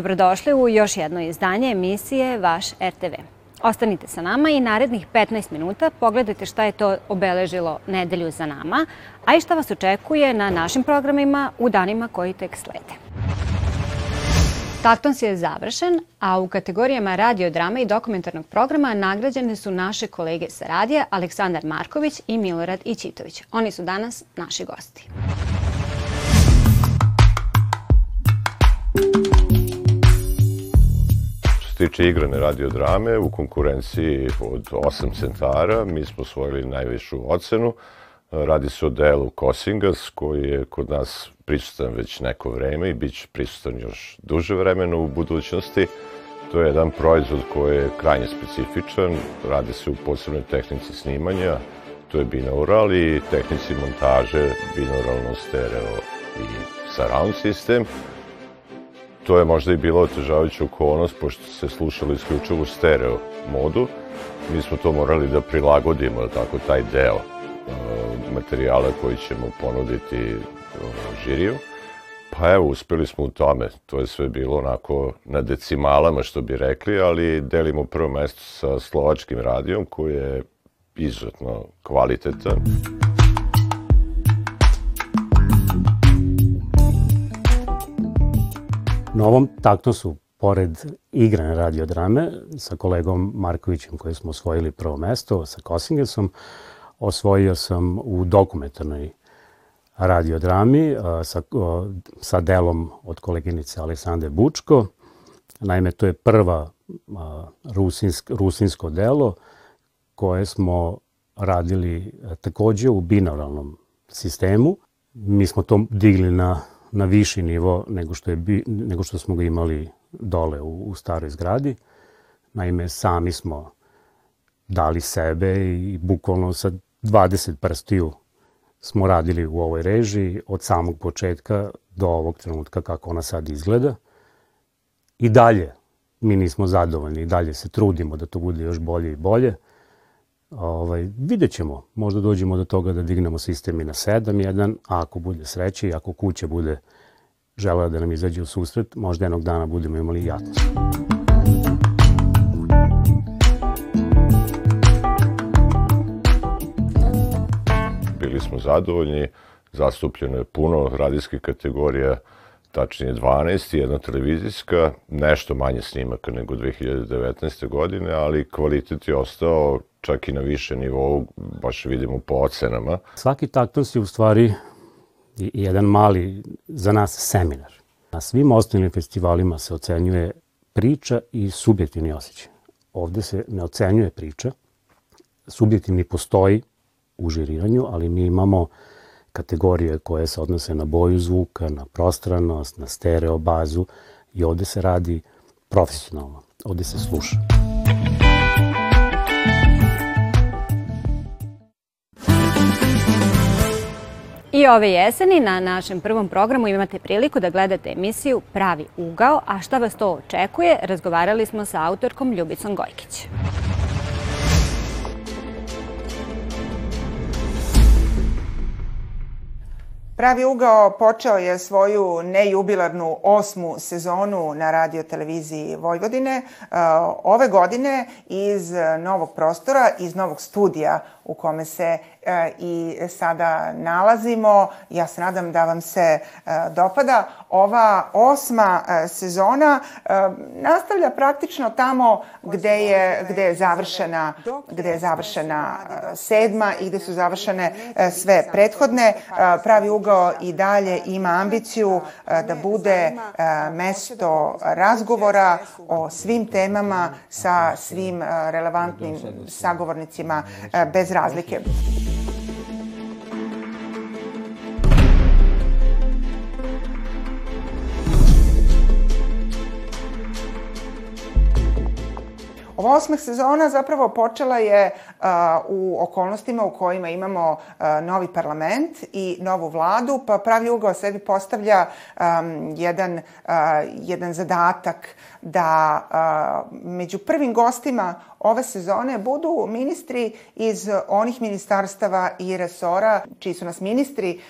dobrodošli u još jedno izdanje emisije Vaš RTV. Ostanite sa nama i narednih 15 minuta pogledajte šta je to obeležilo nedelju za nama, a i šta vas očekuje na našim programima u danima koji tek slede. Taktons je završen, a u kategorijama radiodrama i dokumentarnog programa nagrađene su naše kolege sa radija Aleksandar Marković i Milorad Ićitović. Oni su danas naši gosti. Tiče igrane radiodrame, u konkurenciji od osam centara mi smo osvojili najvišu ocenu. Radi se o delu Kosingas, koji je kod nas prisutan već neko vreme i bit će prisutan još duže vremena u budućnosti. To je jedan proizvod koji je krajnje specifičan, radi se u posebnoj tehnici snimanja, to je binaural i tehnici montaže, binauralno stereo i surround sistem to je možda i bila otežavajuća okolnost, pošto se slušalo isključivo u stereo modu. Mi smo to morali da prilagodimo, tako, taj deo uh, materijala koji ćemo ponuditi uh, žiriju. Pa evo, uspeli smo u tome. To je sve bilo onako na decimalama, što bi rekli, ali delimo prvo mesto sa slovačkim radijom, koji je izuzetno kvalitetan. Na ovom taktosu, pored igrane radiodrame, sa kolegom Markovićem koji smo osvojili prvo mesto, sa Kosingesom, osvojio sam u dokumentarnoj radiodrami sa, sa delom od koleginice Aleksandre Bučko. Naime, to je prva rusinsk, rusinsko delo koje smo radili takođe u binauralnom sistemu. Mi smo to digli na na viši nivo nego što, je, bi, nego što smo ga imali dole u, u staroj zgradi. Naime, sami smo dali sebe i bukvalno sa 20 prstiju smo radili u ovoj režiji od samog početka do ovog trenutka kako ona sad izgleda. I dalje mi nismo zadovoljni i dalje se trudimo da to bude još bolje i bolje. Ovaj, vidjet ćemo, možda dođemo do toga da dignemo sistem i na 7.1, a ako bude sreće i ako kuća bude želela da nam izađe u susret, možda jednog dana budemo imali i. Bili smo zadovoljni, zastupljeno je puno radijskih kategorija, tačnije 12, jedna televizijska, nešto manje snimaka nego 2019. godine, ali kvalitet je ostao čak i na više nivou, baš vidimo po ocenama. Svaki taktos je u stvari jedan mali, za nas, seminar. Na svim ostalim festivalima se ocenjuje priča i subjektivni osjećaj. Ovde se ne ocenjuje priča, subjektivni postoji u žiriranju, ali mi imamo kategorije koje se odnose na boju zvuka, na prostranost, na stereo bazu i ovde se radi profesionalno, ovde se sluša. I ove jeseni na našem prvom programu imate priliku da gledate emisiju Pravi ugao, a šta vas to očekuje, razgovarali smo sa autorkom Ljubicom Gojkić. Pravi ugao počeo je svoju nejubilarnu osmu sezonu na radio televiziji Vojvodine. Ove godine iz novog prostora, iz novog studija u kome se e, i sada nalazimo. Ja se nadam da vam se e, dopada. Ova osma e, sezona nastavlja praktično tamo gde je, gde je završena, gde je završena sedma i gde su završene sve prethodne. Pravi ugao i dalje ima ambiciju da bude mesto razgovora o svim temama sa svim relevantnim sagovornicima bez razlike. Ova osma sezona zapravo počela je u okolnostima u kojima imamo novi parlament i novu vladu, pa pravi ugao sebi postavlja jedan, jedan zadatak da među prvim gostima ove sezone budu ministri iz onih ministarstava i resora čiji su nas ministri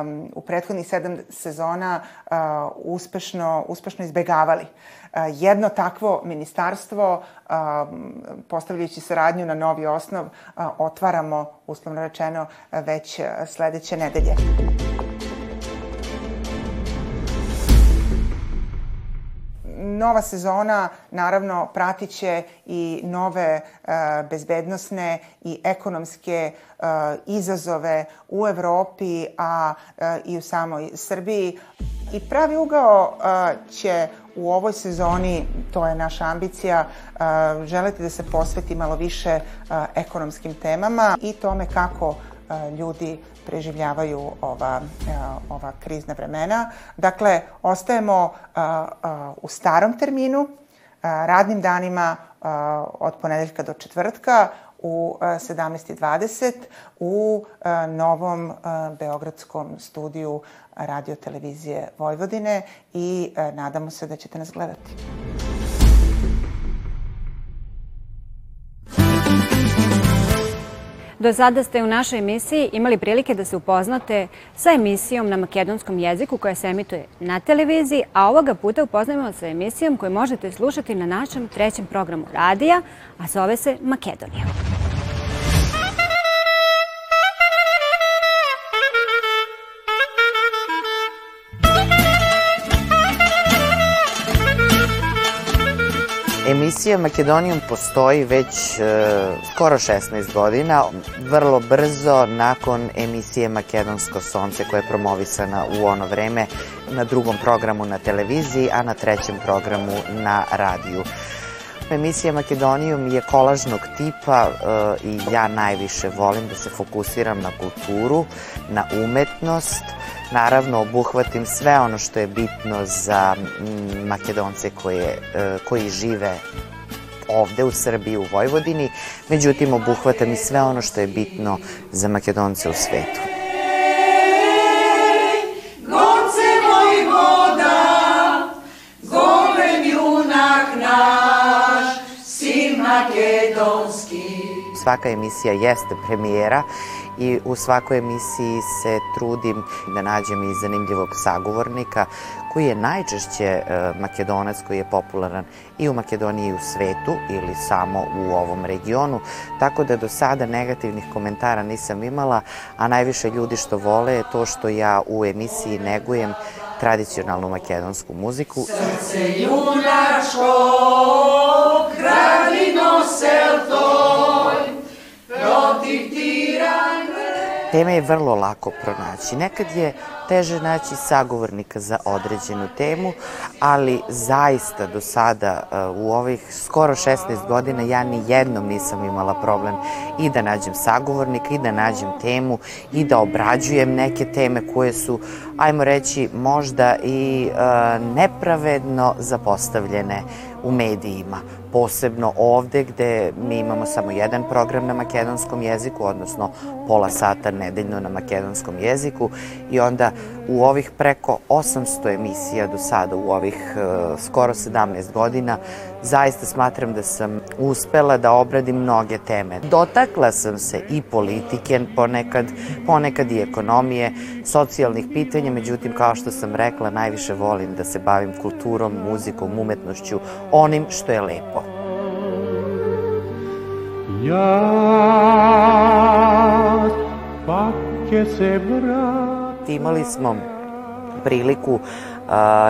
um, u prethodnih sedam sezona uh, uspešno, uspešno izbegavali. Uh, jedno takvo ministarstvo, um, postavljajući saradnju na novi osnov, uh, otvaramo, uslovno rečeno, već sledeće nedelje. nova sezona naravno pratiće i nove uh, bezbednosne i ekonomske uh, izazove u Evropi, a uh, i u samoj Srbiji. I pravi ugao će u ovoj sezoni, to je naša ambicija, želeti da se posveti malo više ekonomskim temama i tome kako ljudi preživljavaju ova, ova krizna vremena. Dakle, ostajemo u starom terminu, radnim danima od ponedeljka do četvrtka u 17.20 u novom beogradskom studiju radio televizije Vojvodine i nadamo se da ćete nas gledati. Do sada ste u našoj emisiji imali prilike da se upoznate sa emisijom na makedonskom jeziku koja se emituje na televiziji, a ovoga puta upoznajemo sa emisijom koju možete slušati na našem trećem programu radija, a zove se Makedonija. Emisija Makedonijum postoji već e, skoro 16 godina, vrlo brzo nakon emisije Makedonsko sonce koja je promovisana u ono vreme na drugom programu na televiziji, a na trećem programu na radiju. Emisija Makedonijum je kolažnog tipa e, i ja najviše volim da se fokusiram na kulturu, na umetnost, naravno obuhvatim sve ono što je bitno za mm, Makedonce koje, e, koji žive ovde u Srbiji, u Vojvodini, međutim obuhvatam i sve ono što je bitno za Makedonce u svetu. Svaka emisija jeste premijera i u svakoj emisiji se trudim da nađem i zanimljivog sagovornika koji je najčešće e, makedonac koji je popularan i u Makedoniji i u svetu ili samo u ovom regionu, tako da do sada negativnih komentara nisam imala, a najviše ljudi što vole je to što ja u emisiji negujem tradicionalnu makedonsku muziku. Srce junačko, kralino sel toj, Teme je vrlo lako pronaći. Nekad je teže naći sagovornika za određenu temu, ali zaista do sada uh, u ovih skoro 16 godina ja ni jednom nisam imala problem i da nađem sagovornika i da nađem temu i da obrađujem neke teme koje su, ajmo reći, možda i uh, nepravedno zapostavljene u medijima, posebno ovde gde mi imamo samo jedan program na makedonskom jeziku, odnosno pola sata nedeljno na makedonskom jeziku i onda u ovih preko 800 emisija do sada, u ovih uh, skoro 17 godina, zaista smatram da sam uspela da obradim mnoge teme. Dotakla sam se i politike, ponekad, ponekad i ekonomije, socijalnih pitanja, međutim, kao što sam rekla, najviše volim da se bavim kulturom, muzikom, umetnošću, onim što je lepo. Ja, pa će se vrati. Imali smo priliku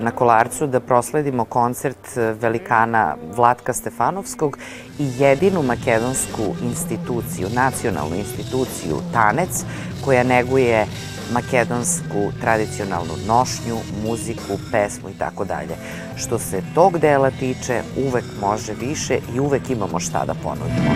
na Kolarcu da prosledimo koncert velikana Vlatka Stefanovskog i jedinu makedonsku instituciju, nacionalnu instituciju Tanec, koja neguje makedonsku tradicionalnu nošnju, muziku, pesmu i tako dalje. Što se tog dela tiče, uvek može više i uvek imamo šta da ponudimo.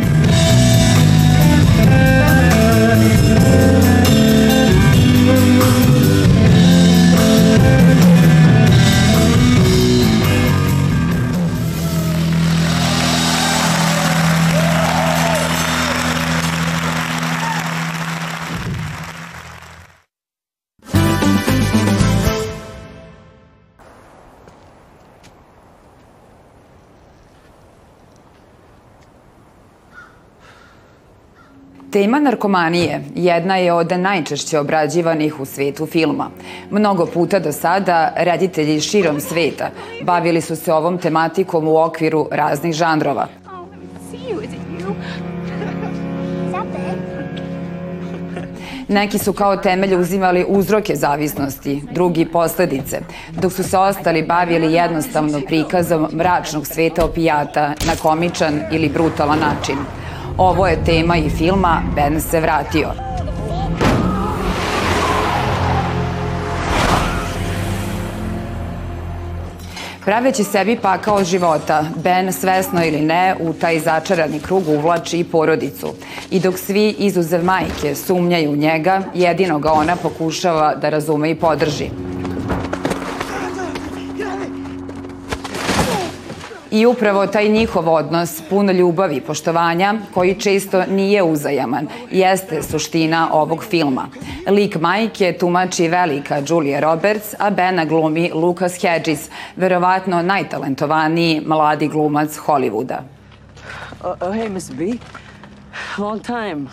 Tema narkomanije jedna je od najčešće obrađivanih u svetu filma. Mnogo puta do sada reditelji širom sveta bavili su se ovom tematikom u okviru raznih žanrova. Neki su kao temelje uzimali uzroke zavisnosti, drugi posledice, dok su se ostali bavili jednostavno prikazom mračnog sveta opijata na komičan ili brutalan način. Ovo je tema i filma Ben se vratio. Praveći sebi pakao života, Ben svesno ili ne u taj začarani krug uvlači i porodicu. I dok svi izuzev majke sumnjaju u njega, jedino ga ona pokušava da razume i podrži. I upravo taj njihov odnos, pun ljubavi i poštovanja, koji često nije uzajaman, jeste suština ovog filma. Lik majke tumači velika Julia Roberts, a Bena glumi Lucas Hedges, verovatno najtalentovaniji mladi glumac Hollywooda. Oh, oh hey, Miss B. Long time.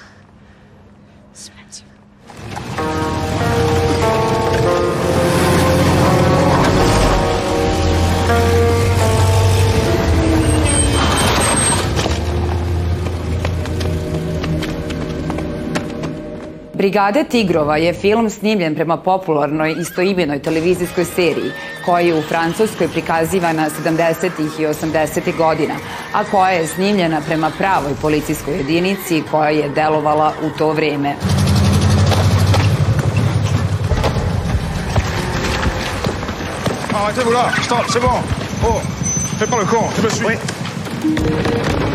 Brigade tigrova je film snimljen prema popularnoj istoimenoj televizijskoj seriji koja je u Francuskoj prikazivana 70. i 80. godina, a koja je snimljena prema pravoj policijskoj jedinici koja je delovala u to vreme. Arrêtez-vous là, stop, c'est bon. Oh, fais pas le con, tu me suis. Oui.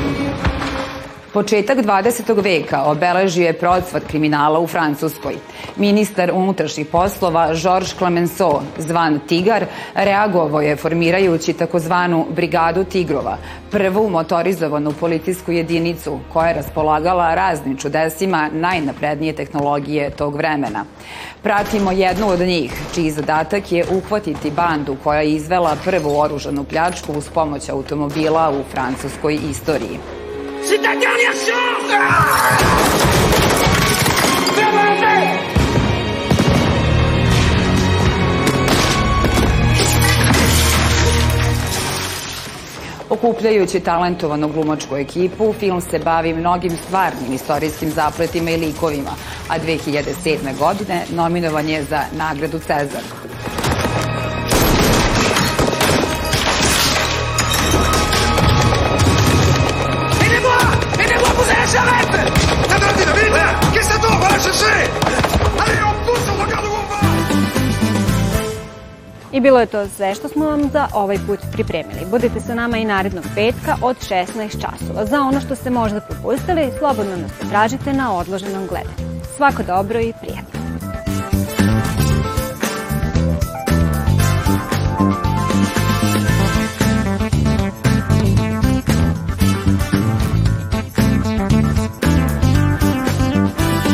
Početak 20. veka obeležio je procvat kriminala u Francuskoj. Ministar unutrašnjih poslova Georges Clemenceau, zvan Tigar, reagovao je formirajući takozvanu Brigadu Tigrova, prvu motorizovanu policijsku jedinicu koja je raspolagala raznim čudesima najnaprednije tehnologije tog vremena. Pratimo jednu od njih, čiji zadatak je uhvatiti bandu koja je izvela prvu oružanu pljačku uz pomoć automobila u francuskoj istoriji. Ta dernière chance Okupljajući talentovanu glumačku ekipu, film se bavi mnogim stvarnim istorijskim zapletima i likovima, a 2007. godine nominovan je za nagradu Cezar. I bilo je to sve što smo vam za ovaj put pripremili. Budite sa nama i narednog petka od 16 časova. Za ono što ste možda propustili, slobodno nas potražite na odloženom gledanju. Svako dobro i prijatno.